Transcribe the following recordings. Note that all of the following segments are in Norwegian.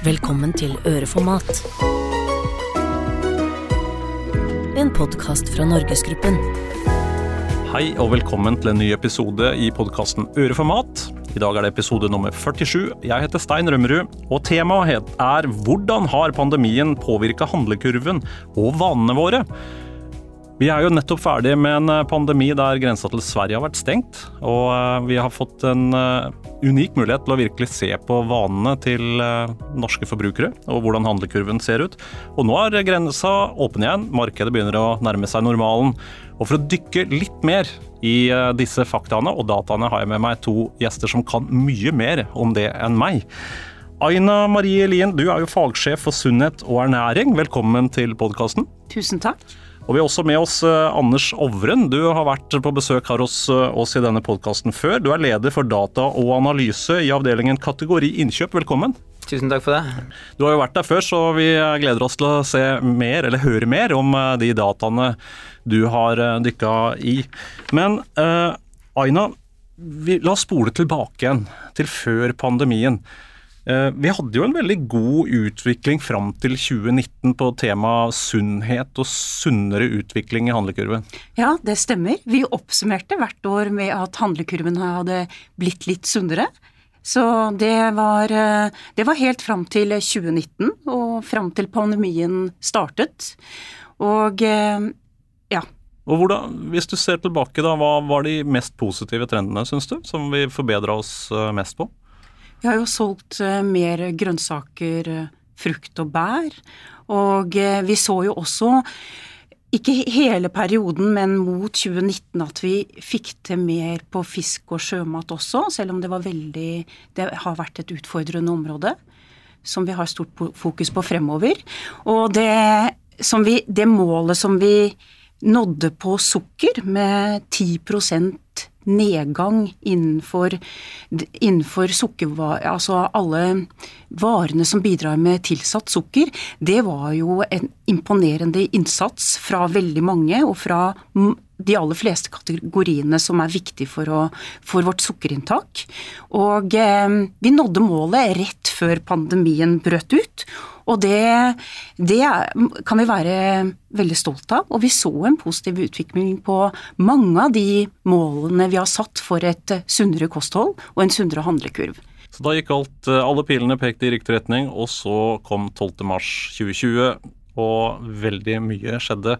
Velkommen til Øreformat. En podkast fra Norgesgruppen. Hei og velkommen til en ny episode i podkasten Øreformat. I dag er det episode nummer 47. Jeg heter Stein Rømmerud, og temaet er hvordan har pandemien påvirka handlekurven og vanene våre? Vi er jo nettopp ferdig med en eh, pandemi der grensa til Sverige har vært stengt. Og eh, vi har fått en eh, unik mulighet til å virkelig se på vanene til norske forbrukere, og hvordan handlekurven ser ut. Og nå er grensa åpen igjen, markedet begynner å nærme seg normalen. Og for å dykke litt mer i disse faktaene og dataene har jeg med meg to gjester som kan mye mer om det enn meg. Aina Marie Lien, du er jo fagsjef for sunnhet og ernæring. Velkommen til podkasten. Tusen takk. Og Vi har også med oss uh, Anders Ovren. Du har vært på besøk her hos uh, oss i denne podkasten før. Du er leder for data og analyse i avdelingen kategori innkjøp. Velkommen. Tusen takk for det. Du har jo vært der før, så vi gleder oss til å se mer, eller høre mer om de dataene du har dykka i. Men Aina, vi, la oss spole tilbake igjen til før pandemien. Eh, vi hadde jo en veldig god utvikling fram til 2019 på temaet sunnhet og sunnere utvikling i handlekurven. Ja, det stemmer. Vi oppsummerte hvert år med at handlekurven hadde blitt litt sunnere. Så det var, eh, det var helt fram til 2019, og fram til pandemien startet. Og eh, ja. Og hvordan, Hvis du ser tilbake, da, hva var de mest positive trendene, syns du? Som vi forbedra oss mest på? Vi har jo solgt eh, mer grønnsaker, eh, frukt og bær. Og eh, vi så jo også, ikke hele perioden, men mot 2019 at vi fikk til mer på fisk og sjømat også, selv om det var veldig Det har vært et utfordrende område som vi har stort fokus på fremover. Og det, vi, det målet som vi nådde på sukker med 10 nedgang innenfor, innenfor sukkervarer Altså alle varene som bidrar med tilsatt sukker. Det var jo en imponerende innsats fra veldig mange, og fra de aller fleste kategoriene som er viktige for, å, for vårt sukkerinntak. Og eh, vi nådde målet rett før pandemien brøt ut. Og det, det, kan vi være veldig stolt av. Og vi så en positiv utvikling på mange av de målene vi har satt for et sunnere kosthold og en sunnere handlekurv. Så da gikk alt, alle pilene pekte i riktig retning, og så kom 12.3.2020, og veldig mye skjedde.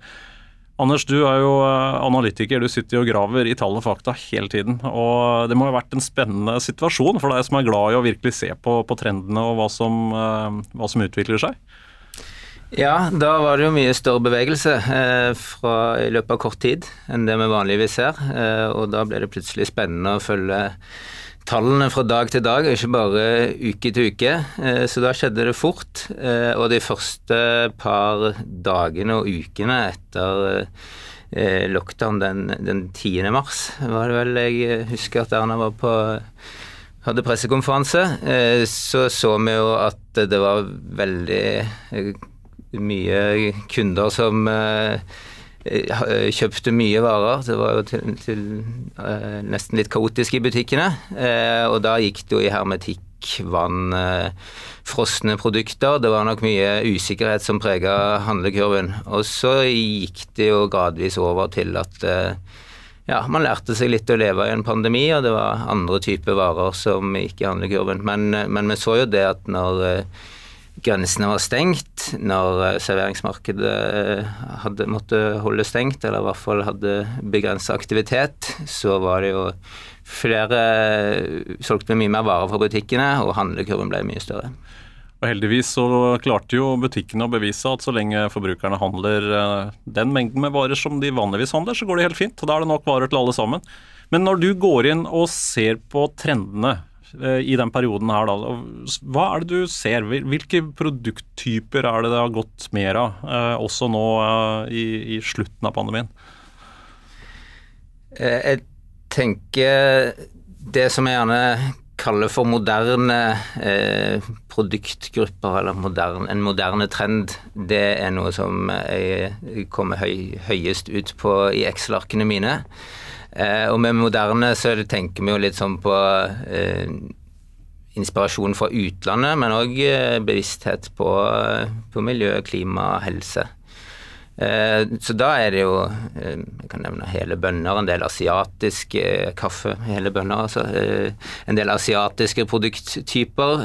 Anders, du er jo eh, analytiker. Du sitter jo og graver i tall og fakta hele tiden. Og det må ha vært en spennende situasjon for deg som er glad i å virkelig se på, på trendene og hva som, eh, hva som, utvikler seg? Ja, da var det jo mye større bevegelse eh, fra, i løpet av kort tid enn det vi vanligvis ser. Eh, og da ble det plutselig spennende å følge tallene fra dag til dag, ikke bare uke til uke. Eh, så da skjedde det fort. Eh, og de første par dagene og ukene etter eh, lockdown den, den 10. mars, var det vel jeg husker at Erna var på hadde pressekonferanse, så så vi jo at det var veldig mye kunder som kjøpte mye varer. Det var jo til, til uh, nesten litt kaotisk i butikkene. Og da gikk det jo i hermetikk, vann, frosne produkter. Det var nok mye usikkerhet som prega handlekurven. Og så gikk det jo gradvis over til at ja, man lærte seg litt å leve i en pandemi, og det var andre typer varer som gikk i handlekurven. Men, men vi så jo det at når grensene var stengt, når eh, serveringsmarkedet eh, hadde måttet holde stengt, eller i hvert fall hadde begrensa aktivitet, så var det jo flere Solgte mye mer varer fra butikkene, og handlekurven ble mye større. Og Heldigvis så klarte jo butikkene å bevise at så lenge forbrukerne handler eh, den mengden med varer som de vanligvis handler, så går det helt fint. og Da er det nok varer til alle sammen. Men når du går inn og ser på trendene Eh, i den perioden her, da. Hva er det du ser? Hvilke produkttyper er det det har gått mer av, eh, også nå eh, i, i slutten av pandemien? Jeg tenker det som jeg gjerne kaller for moderne eh, produktgrupper, eller moderne, en moderne trend, det er noe som jeg kommer høy, høyest ut på i Excel-arkene mine. Eh, og med moderne så tenker vi jo litt sånn på eh, inspirasjon fra utlandet, men òg bevissthet på, på miljø, klima, helse. Eh, så da er det jo eh, Jeg kan nevne hele bønner, en del asiatisk eh, kaffe, hele bønner, altså. En del asiatiske produkttyper,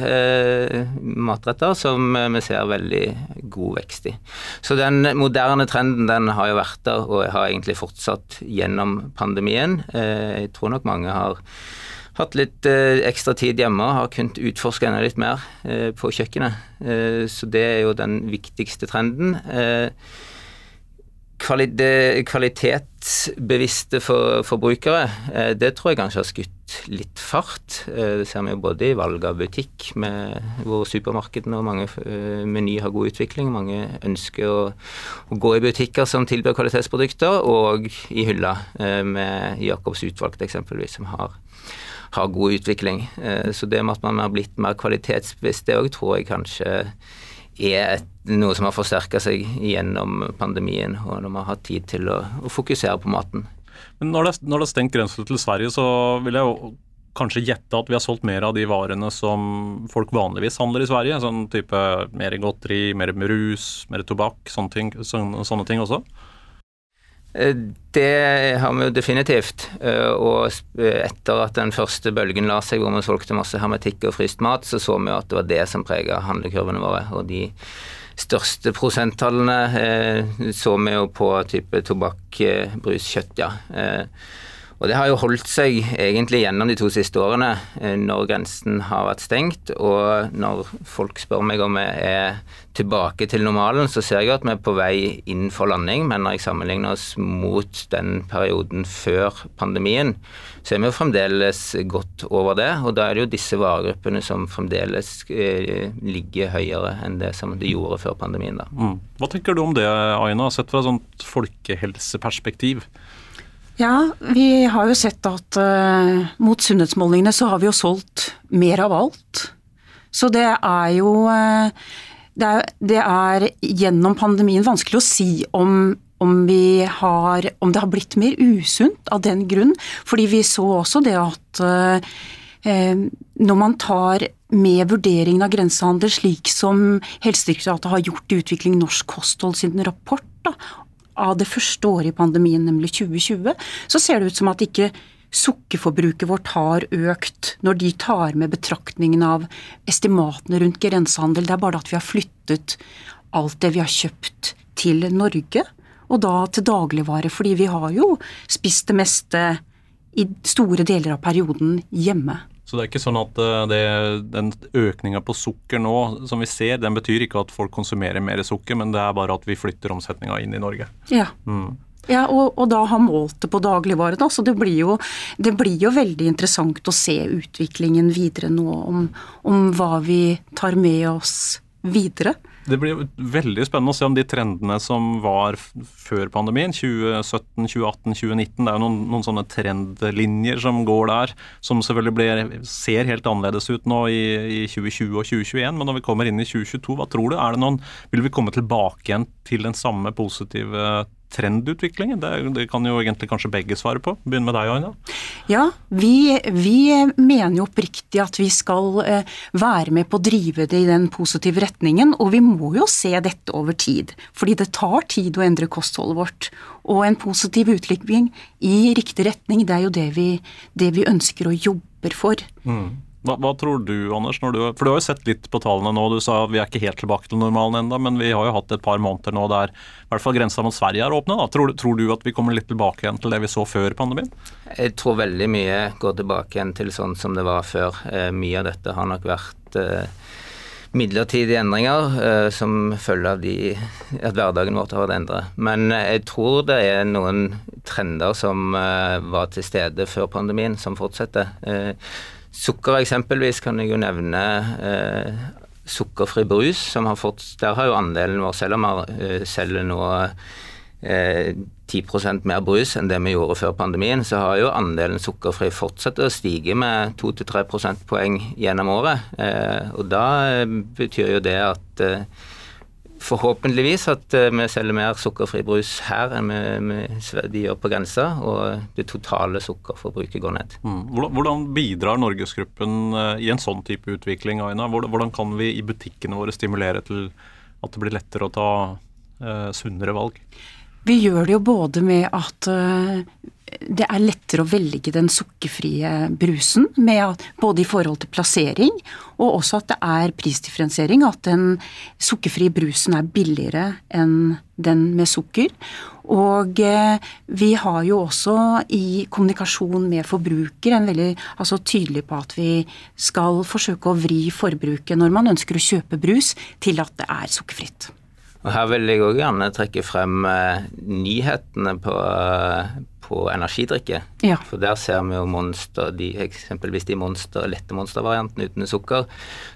matretter, som vi ser veldig god vekst i. Så den moderne trenden den har jo vært der, og har egentlig fortsatt gjennom pandemien. Jeg tror nok mange har hatt litt ekstra tid hjemme og har kunnet utforske enda litt mer på kjøkkenet. så det er jo den viktigste trenden kvalitetsbevisste for forbrukere, eh, det tror jeg kanskje har skutt litt fart. Eh, det ser vi jo både i valg av butikk, med hvor supermarkedene og mange eh, Meny har god utvikling. Mange ønsker å, å, gå i butikker som tilbyr kvalitetsprodukter, og i hylla med Jacobs utvalgte eksempelvis, som har har god utvikling. Så det med at man har blitt mer kvalitetsbevisst, det òg tror jeg kanskje er et, noe som har forsterka seg gjennom pandemien, og når man har tid til å, å fokusere på maten. Men når det, når det er stengt grenser til Sverige, så vil jeg jo kanskje gjette at vi har solgt mer av de varene som folk vanligvis handler i Sverige? Sånn type mer godteri, mer brus, mer tobakk, sånne ting, sånne ting også? Eh, det har vi jo definitivt. Eh, og etter at den første bølgen la seg, hvor vi solgte masse hermetikk og fryst mat, så så vi jo at det var det som prega handlekurvene våre. Og de største prosenttallene eh, så vi jo på type tobakk, brus, kjøtt, ja. Og det har jo holdt seg egentlig gjennom de to siste årene, eh, når grensen har vært stengt. Og når folk spør meg om jeg er tilbake til normalen, så ser jeg at vi er på vei inn for landing. Men når jeg sammenligner oss mot den perioden før pandemien, så er vi jo fremdeles godt over det. Og da er det jo disse varegruppene som fremdeles eh, ligger høyere enn det som de gjorde før pandemien. da. Mm. Hva tenker du om det, Aina, sett fra et sånt folkehelseperspektiv? Ja, vi har jo sett at uh, mot sunnhetsmålingene så har vi jo solgt mer av alt. Så det er jo uh, det, er, det er, gjennom pandemien vanskelig å si om, om, har, om det har blitt mer usunt av den grunn. Fordi vi så også det at uh, når man tar med vurderingen av grensehandel, slik som Helsedirektoratet har gjort i Utvikling norsk kosthold sin rapport, da, av det første året i pandemien, nemlig 2020, så ser det ut som at ikke sukkerforbruket vårt har økt når de tar med betraktningen av estimatene rundt grensehandel. Det er bare at vi har flyttet alt det vi har kjøpt til Norge, og da til dagligvare. Fordi vi har jo spist det meste i store deler av perioden hjemme. Så det er ikke sånn at eh, det, den økninga på sukker nå som vi ser, den betyr ikke at folk konsumerer mer sukker, men det er bare at vi flytter omsetninga inn i Norge. Ja. Mm. Ja, og, og, da har målt det på dagligvare. Da. Så det blir, jo, det blir, jo, veldig interessant å se utviklingen videre nå, om, om hva vi tar med oss videre. Det blir veldig spennende å se om de trendene som var før pandemien, 2017, 2018, 2019, det er jo noen, noen sånne trendlinjer som går der, som selvfølgelig blir, ser helt annerledes ut nå i, i, 2020 og 2021. Men når vi kommer inn i 2022, hva tror du? Er det noen, vil vi komme tilbake igjen til den samme positive trendutviklingen? Det, det, kan jo egentlig kanskje begge svare på. Begynn med deg, Aina. Ja, vi, vi, mener jo oppriktig at vi skal eh, være med på å drive det i den positive retningen, og vi må jo se dette over tid. Fordi det tar tid å endre kostholdet vårt. Og en positiv utvikling i riktig retning, det er jo det vi, det vi ønsker og jobber for. Mm. Hva, hva, tror du, Anders? Du, for du har jo sett litt på tallene nå. Du sa vi er ikke helt tilbake til normalen ennå, men vi har jo hatt et par måneder nå der i hvert fall grensa mot Sverige er åpna. Tror, tror, du at vi kommer litt tilbake igjen til det vi så før pandemien? Jeg tror veldig mye går tilbake igjen til sånn som det var før. Eh, mye av dette har nok vært eh, midlertidige endringer eh, som følge av de, at hverdagen vår har vært endret. Men eh, jeg tror det er noen trender som eh, var til stede før pandemien, som fortsetter. Eh, Sukker eksempelvis kan jeg jo nevne eh, sukkerfri brus, som har fått Der har jo andelen vår, selv om vi eh, selger nå eh, 10% mer brus enn det vi gjorde før pandemien, så har jo andelen sukkerfri fortsatt å stige med 2-3 prosentpoeng gjennom året. Eh, og da eh, betyr jo det at eh, forhåpentligvis at vi selger mer sukkerfri brus her enn de gjør på grensa, og det totale sukkerforbruket går ned. Mm. Hvordan bidrar Norgesgruppen i en sånn type utvikling, Aina? Hvordan kan vi i butikkene våre stimulere til at det blir lettere å ta eh, sunnere valg? Vi gjør det jo både med at uh, det er lettere å velge den sukkerfrie brusen, at, både i forhold til plassering og også at det er prisdifferensiering. At den sukkerfrie brusen er billigere enn den med sukker. Og eh, vi har jo også i kommunikasjon med forbruker en veldig altså tydelig på at vi skal forsøke å vri forbruket når man ønsker å kjøpe brus, til at det er sukkerfritt. Og Her vil jeg òg gjerne trekke frem eh, nyhetene på, eh, på energidrikke. Ja. For der ser vi jo Monster, de, eksempelvis de monster, lette Monster-variantene uten sukker,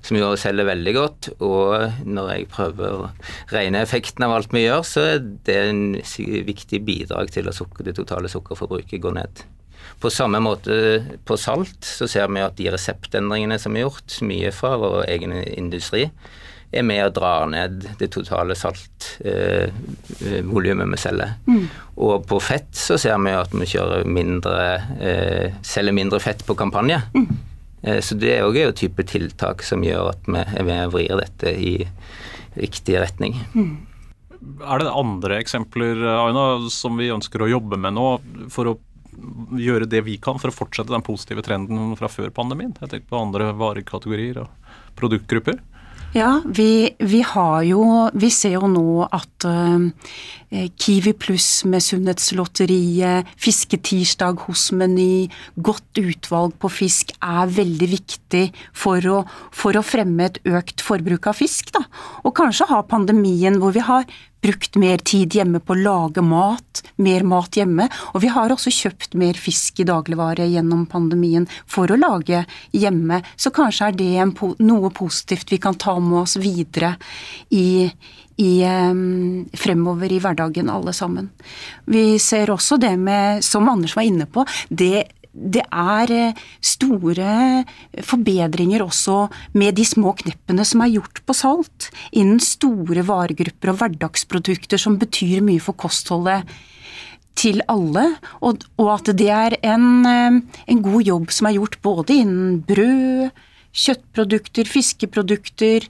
som jo selger veldig godt. Og når jeg prøver å regne effekten av alt vi gjør, så er det en viktig bidrag til at sukker, det totale sukkerforbruket går ned. På samme måte på salt så ser vi at de reseptendringene som er gjort, mye fra vår egen industri, er med å dra ned det totale saltvolumet eh, vi selger. Mm. Og på fett så ser vi at vi kjører mindre, eh, selger mindre fett på kampanje. Mm. Eh, så det er òg en type tiltak som gjør at vi er med og vrir dette i riktig retning. Mm. Er det andre eksempler Aina, som vi ønsker å jobbe med nå for å gjøre det vi kan for å fortsette den positive trenden fra før pandemien? Jeg tenker på andre varekategorier og produktgrupper. Ja, vi, vi, har jo Vi ser jo nå at uh, Kiwi Pluss med Sunnhetslotteriet, Fisketirsdag hos Meny, godt utvalg på fisk er veldig viktig for å, for å fremme et økt forbruk av fisk. Da. Og kanskje har pandemien hvor vi har brukt mer tid hjemme på å lage mat, mer mat hjemme. Og vi har også kjøpt mer fisk i dagligvare gjennom pandemien for å lage hjemme. Så kanskje er det en, noe positivt vi kan ta med oss videre i, i, fremover i hverdagen, alle sammen. Vi ser også det med, som Anders var inne på, det det er eh, store forbedringer også med de små kneppene som er gjort på salt, innen store varegrupper og hverdagsprodukter som betyr mye for kostholdet til alle, og, og at det er en, eh, en, god jobb som er gjort både innen brød, kjøttprodukter, fiskeprodukter,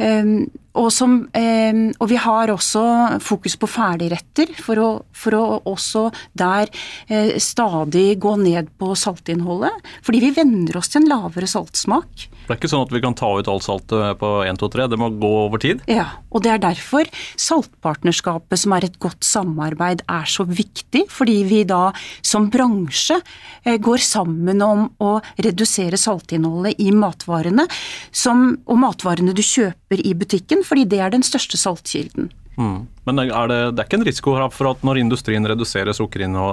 um, og, som, eh, og, vi har også fokus på ferdigretter, for å, for å også der eh, stadig gå ned på saltinnholdet. Fordi vi venner oss til en lavere saltsmak. Det er ikke sånn at vi kan ta ut alt saltet på 1, 2, 3, det må gå over tid? Ja, og det er derfor saltpartnerskapet, som er et godt samarbeid, er så viktig. Fordi vi da som bransje eh, går sammen om å redusere saltinnholdet i matvarene, som, og matvarene du kjøper i butikken fordi det er den største saltkilden. Mm. Men er det, det, er ikke en risiko for at når industrien reduserer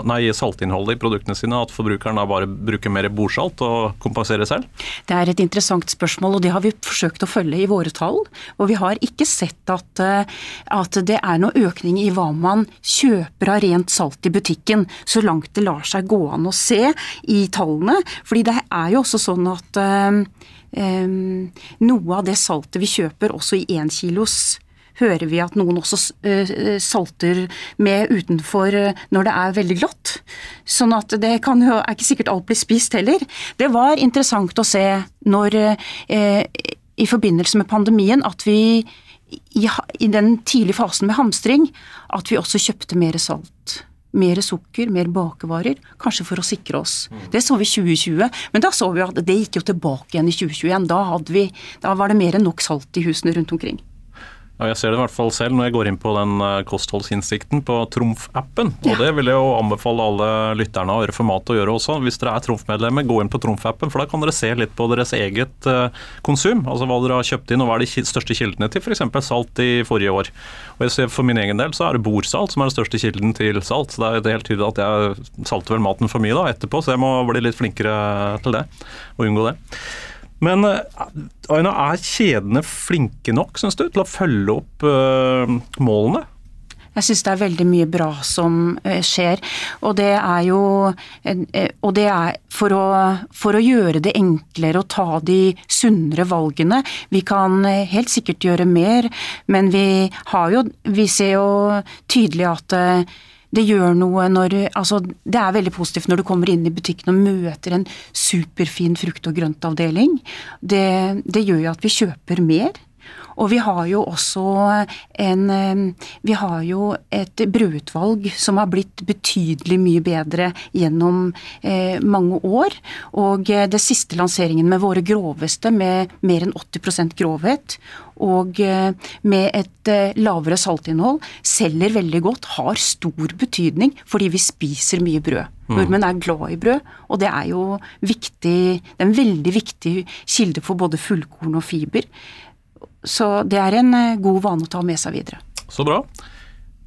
nei, saltinnholdet i produktene sine, at forbrukeren da bare bruker mer bordsalt og kompenserer selv? Det er et interessant spørsmål, og det har vi forsøkt å følge i våre tall. Og vi har ikke sett at, eh, at det er noe økning i hva man kjøper av rent salt i butikken, så langt det lar seg gå an å se i tallene. Fordi det er jo også sånn at um, noe av det saltet vi kjøper også i énkilos, hører vi at noen også eh, salter med utenfor eh, når det er veldig glatt. Sånn at det kan er ikke sikkert alt blir spist heller. Det var interessant å se når eh, i forbindelse med pandemien at vi i den tidlige fasen med hamstring at vi også kjøpte mer salt mer sukker, mer bakevarer, kanskje for å sikre oss. Det så vi i 2020, men da så vi at det gikk jo tilbake igjen i 2021. Da, vi, da var det mer enn nok salt i husene rundt omkring. Ja, jeg ser det i hvert fall selv når jeg går inn på den eh, kostholdsinnsikten på Trumf-appen. Og ja. det vil jeg jo anbefale alle lytterne av Øre for mat å gjøre også. Hvis dere er Trumf-medlemmer, gå inn på Trumf-appen, for da kan dere se litt på deres eget uh, konsum. Altså hva dere har kjøpt inn, og hva er de største kildene til f.eks. salt i forrige år. Og jeg ser For min egen del så er det bordsalt som er den største kilden til salt. Så det er helt tydelig at jeg salter vel maten for mye da etterpå, så jeg må bli litt flinkere til det, og unngå det. Men eh, Aina, er kjedene flinke nok, syns du, til å følge opp uh, målene? Jeg syns det er veldig mye bra som eh, skjer. Og det er jo eh, Og det er for å, for å gjøre det enklere å ta de sunnere valgene. Vi kan eh, helt sikkert gjøre mer, men vi har jo Vi ser jo tydelig at det gjør noe når Altså, det er veldig positivt når du kommer inn i butikken og møter en superfin frukt- og grøntavdeling. Det, det gjør jo at vi kjøper mer. Og vi har jo også en Vi har jo et brødutvalg som har blitt betydelig mye bedre gjennom eh, mange år. Og det siste lanseringen med våre groveste, med mer enn 80 grovhet, og eh, med et eh, lavere saltinnhold, selger veldig godt, har stor betydning fordi vi spiser mye brød. Mm. Nordmenn er glad i brød, og det er jo viktig, det er en veldig viktig kilde for både fullkorn og fiber. Så det er en eh, god vane å ta med seg videre. Så bra.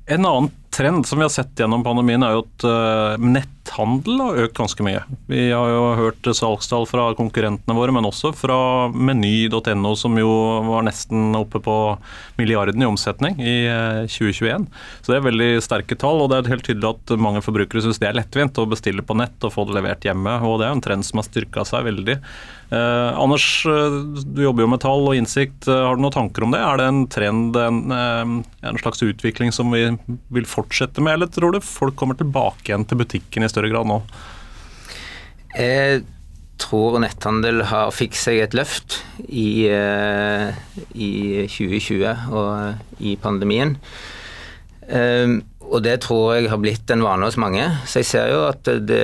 En annen trend som vi har sett gjennom pandemien, er jo at uh, netthandel har økt ganske mye. Vi har jo hørt salgstall fra konkurrentene våre, men også fra meny.no, som jo var nesten oppe på milliarden i omsetning i uh, eh, 2021. Så det er veldig sterke tall, og det er helt tydelig at mange forbrukere syns det er lettvint å bestille på nett og få det levert hjemme. og Det er en trend som har styrka seg veldig. Eh, Anders, eh, du jobber jo med tall og innsikt. Eh, har du noen tanker om det? Er det en trend, en, en, slags utvikling som vi vil fortsette med, eller tror du folk kommer tilbake igjen til butikken i større grad nå? Jeg tror netthandel har fikk seg et løft i, i 2020 og i pandemien. Og det tror jeg har blitt en vane hos mange. Så jeg ser jo at det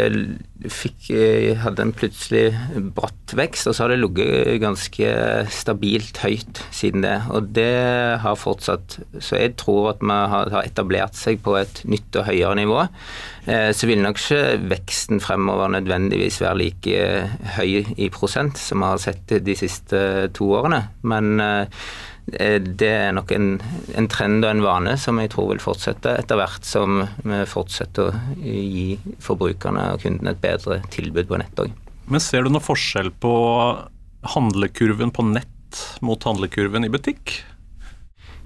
fikk, eh, hadde en plutselig bratt vekst, og så har det ligget ganske stabilt høyt siden det. Og det har fortsatt. Så jeg tror at vi har etablert seg på et nytt og høyere nivå. Eh, så vil nok ikke veksten fremover nødvendigvis være like høy i prosent som vi har sett de siste to årene. Men eh, Eh, det er nok en, en, trend og en vane som jeg tror vil fortsette etter hvert som vi fortsetter å gi forbrukerne og kundene et bedre tilbud på nett òg. Men ser du noen forskjell på handlekurven på nett mot handlekurven i butikk?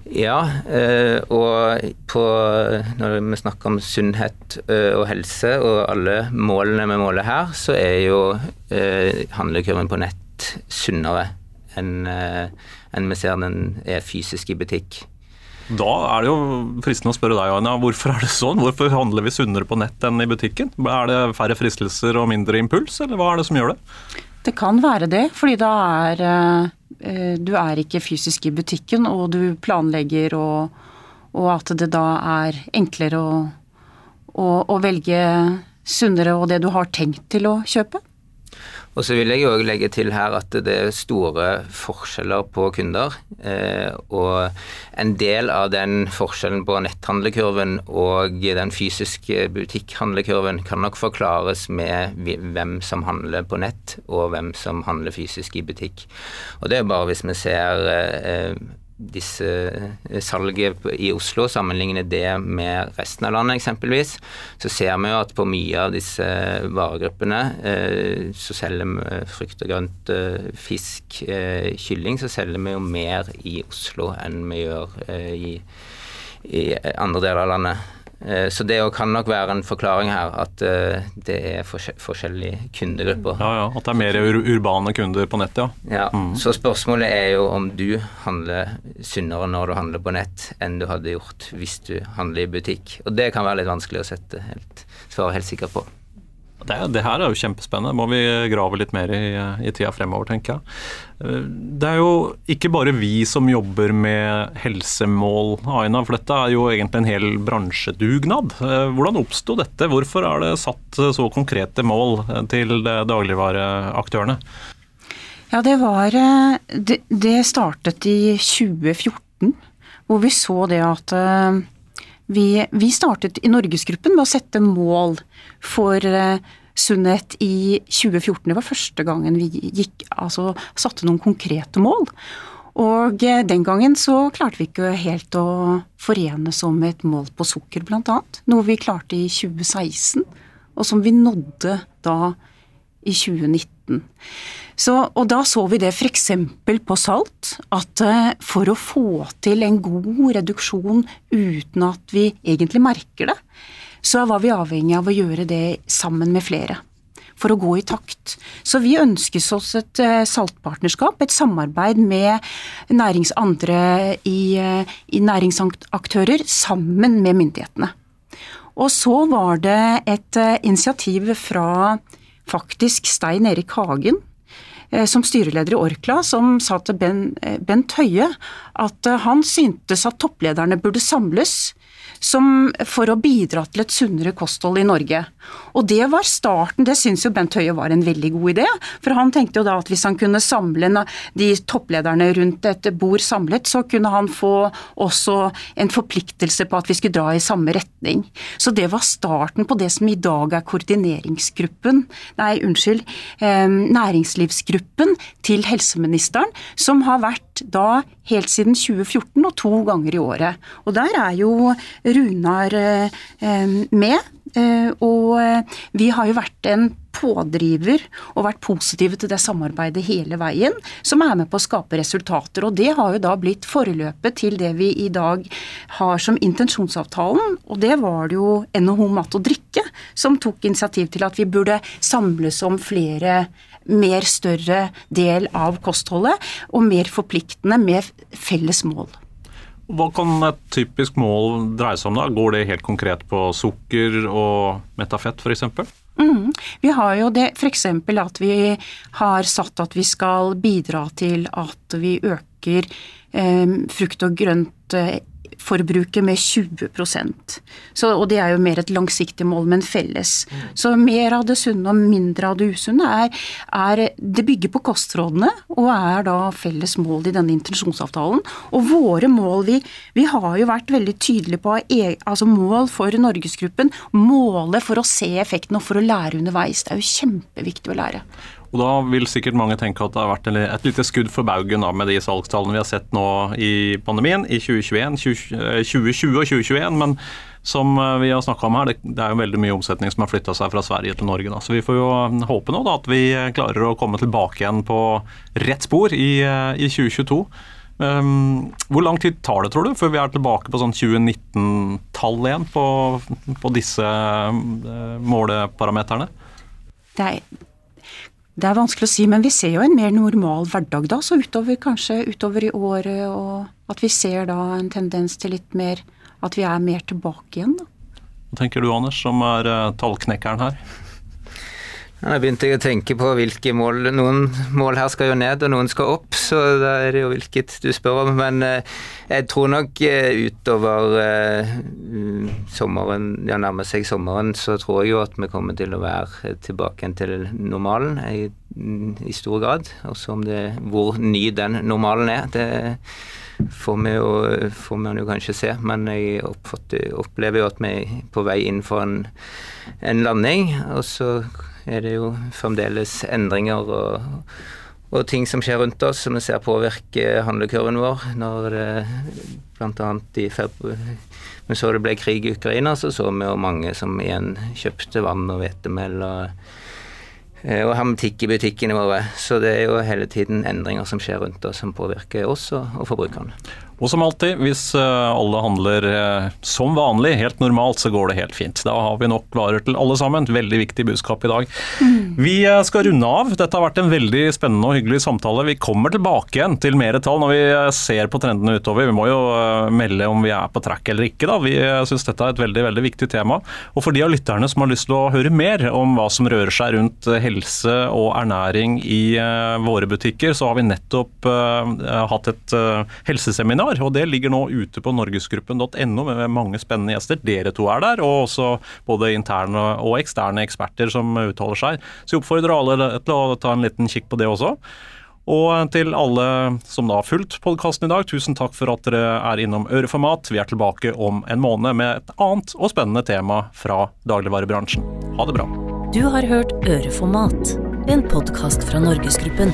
Ja, eh, og på, når vi snakker om sunnhet eh, og helse og alle målene vi måler her, så er jo handlekurven på nett sunnere enn enn vi ser den er fysisk i butikk. Da er det jo fristende å spørre deg, Aina, hvorfor er det sånn? Hvorfor handler vi sunnere på nett enn i butikken? Er det færre fristelser og mindre impuls, eller hva er det som gjør det? Det kan være det, fordi da er eh, du er ikke fysisk i butikken, og du planlegger, og, og at det da er enklere å, å, å velge sunnere og det du har tenkt til å kjøpe. Og så vil jeg òg legge til her at det er store forskjeller på kunder. Eh, og en del av den forskjellen på netthandlekurven og den fysiske butikkhandlekurven kan nok forklares med hvem som handler på nett, og hvem som handler fysisk i butikk. Og det er bare hvis vi ser eh, disse eh, salget i Oslo, sammenligner det med resten av landet eksempelvis, så ser vi jo at på mye av disse varegruppene eh, så selger vi frukt og grønt, eh, fisk, kylling, så selger vi jo mer i Oslo enn vi gjør i, i andre deler av landet. Eh, så det kan nok være en forklaring her, at eh, det er forskjellige kundegrupper. Ja, ja, At det er mer ur urbane kunder på nett, ja. ja mm. Så spørsmålet er jo om du handler sunnere når du handler på nett, enn du hadde gjort hvis du handler i butikk. Og det kan være litt vanskelig å sette helt, svare helt sikkert på. Det, det, her er jo kjempespennende. Må vi grave litt mer i, i, tida fremover, tenker jeg. Det er jo ikke bare vi som jobber med helsemål, Aina, for dette er jo egentlig en hel bransjedugnad. Hvordan oppsto dette? Hvorfor er det satt så konkrete mål til dagligvareaktørene? Ja, det var Det, det startet i 2014, hvor vi så det at vi, vi, startet i Norgesgruppen med å sette mål for uh, sunnhet i 2014. Det var første gangen vi gikk, altså, satte noen konkrete mål. Og uh, den gangen så klarte vi ikke helt å forenes om et mål på sukker, blant annet. Noe vi klarte i 2016, og som vi nådde da i 2019. Så, og da så vi det f.eks. på salt, at eh, for å få til en god reduksjon uten at vi egentlig merker det, så var vi avhengig av å gjøre det sammen med flere for å gå i takt. Så vi ønsker oss et eh, saltpartnerskap, et samarbeid med nærings andre i, eh, i næringsaktører sammen med myndighetene. Og så var det et initiativ fra faktisk Stein Erik Hagen, Eh, som styreleder i Orkla, som sa til Bent Høie at eh, han syntes at topplederne burde samles som, for å bidra til et sunnere kosthold i Norge. Og det var starten, det syns jo Bent Høie var en veldig god idé. For han tenkte jo da at hvis han kunne samle de topplederne rundt et bord samlet, så kunne han få også en forpliktelse på at vi skulle dra i samme retning. Så det var starten på det som i dag er koordineringsgruppen, nei unnskyld, eh, næringslivsgruppen til helseministeren, som har vært da helt siden 2014 og to ganger i året. Og der er jo Runar eh, med. Eh, og eh, vi har jo vært en pådriver og vært positive til det samarbeidet hele veien, som er med på å skape resultater. Og det har jo da blitt forløpet til det vi i dag har som intensjonsavtalen, og det var det jo NHO Mat og Drikke som tok initiativ til at vi burde samles om flere mer større del av kostholdet, og mer forpliktende med felles mål. Hva kan et typisk mål dreie seg om? da? Går det helt konkret på sukker og metafett f.eks.? Mm. Vi har jo det f.eks. at vi har satt at vi skal bidra til at vi øker eh, frukt og grønt eh, forbruket med 20% så, Og det er jo mer et langsiktig mål, men felles. Mm. Så mer av det sunne og mindre av det usunne er, er, Det bygger på kostrådene og er da felles mål i denne intensjonsavtalen. Og våre mål Vi, vi har jo vært veldig tydelige på e, altså mål for Norgesgruppen. Målet for å se effekten og for å lære underveis. Det er jo kjempeviktig å lære. Og Da vil sikkert mange tenke at det har vært et lite skudd for baugen med de salgstallene vi har sett nå i pandemien, i 2021, 2020 og 2021. Men som eh, vi har snakka om her, det, er jo veldig mye omsetning som har flytta seg fra Sverige til Norge. Da. Så vi får jo eh, håpe nå da, at vi klarer å komme tilbake igjen på rett spor i, eh, i 2022. Um, ehm, hvor lang tid tar det, tror du, før vi er tilbake på sånn 2019-tall igjen på, på disse uh, måleparameterne? Det er det er vanskelig å si, men vi ser jo en mer normal hverdag da, så utover kanskje utover i året, og at vi ser da en tendens til litt mer At vi er mer tilbake igjen, da. Hva tenker du Anders, som er uh, tallknekkeren her? Jeg begynte jeg å tenke på hvilke mål Noen mål her skal jo ned, og noen skal opp, så da er det jo hvilket du spør om. Men eh, jeg tror nok eh, utover eh, sommeren, ja nærmer seg sommeren, så tror jeg jo at vi kommer til å være tilbake igjen til normalen i, i stor grad. Også om det hvor ny den normalen er. det får vi jo, får man jo kanskje se, men jeg opplever jo at vi er på vei inn for en, en landing. og så er det jo fremdeles endringer og, og ting som skjer rundt oss som vi ser påvirke handlekurven vår. Når det bl.a. i februar vi så det ble krig i Ukraina, så så vi jo mange som igjen kjøpte vann og hvetemel og, eh, og hermetikk i butikkene våre. Så det er jo hele tiden endringer som skjer rundt oss som påvirker oss og, og forbrukerne. Og som alltid, hvis eh, alle handler eh, som vanlig, helt normalt, så går det helt fint. Da har vi nok varer til alle sammen. Veldig viktig budskap i dag. Vi eh, skal runde av. Dette har vært en veldig spennende og hyggelig samtale. Vi kommer tilbake igjen til mer tall når vi ser på trendene utover. Vi må jo melde om vi er på track eller ikke. da. Vi syns dette er et veldig veldig viktig tema. Og for de av lytterne som har lyst til å høre mer om hva som rører seg rundt helse og ernæring i våre butikker, så har vi nettopp hatt et helseseminar har. og Det ligger nå ute på norgesgruppen.no med mange spennende gjester. Dere to er der, og også både interne og eksterne eksperter som uttaler seg. Så jeg oppfordrer alle til å ta en liten kikk på det også. Og til alle som da har fulgt podkasten i dag, tusen takk for at dere er innom Øreformat. Vi er tilbake om en måned med et annet og spennende tema fra dagligvarebransjen. Ha det bra. Du har hørt Øreformat, en podkast fra Norgesgruppen.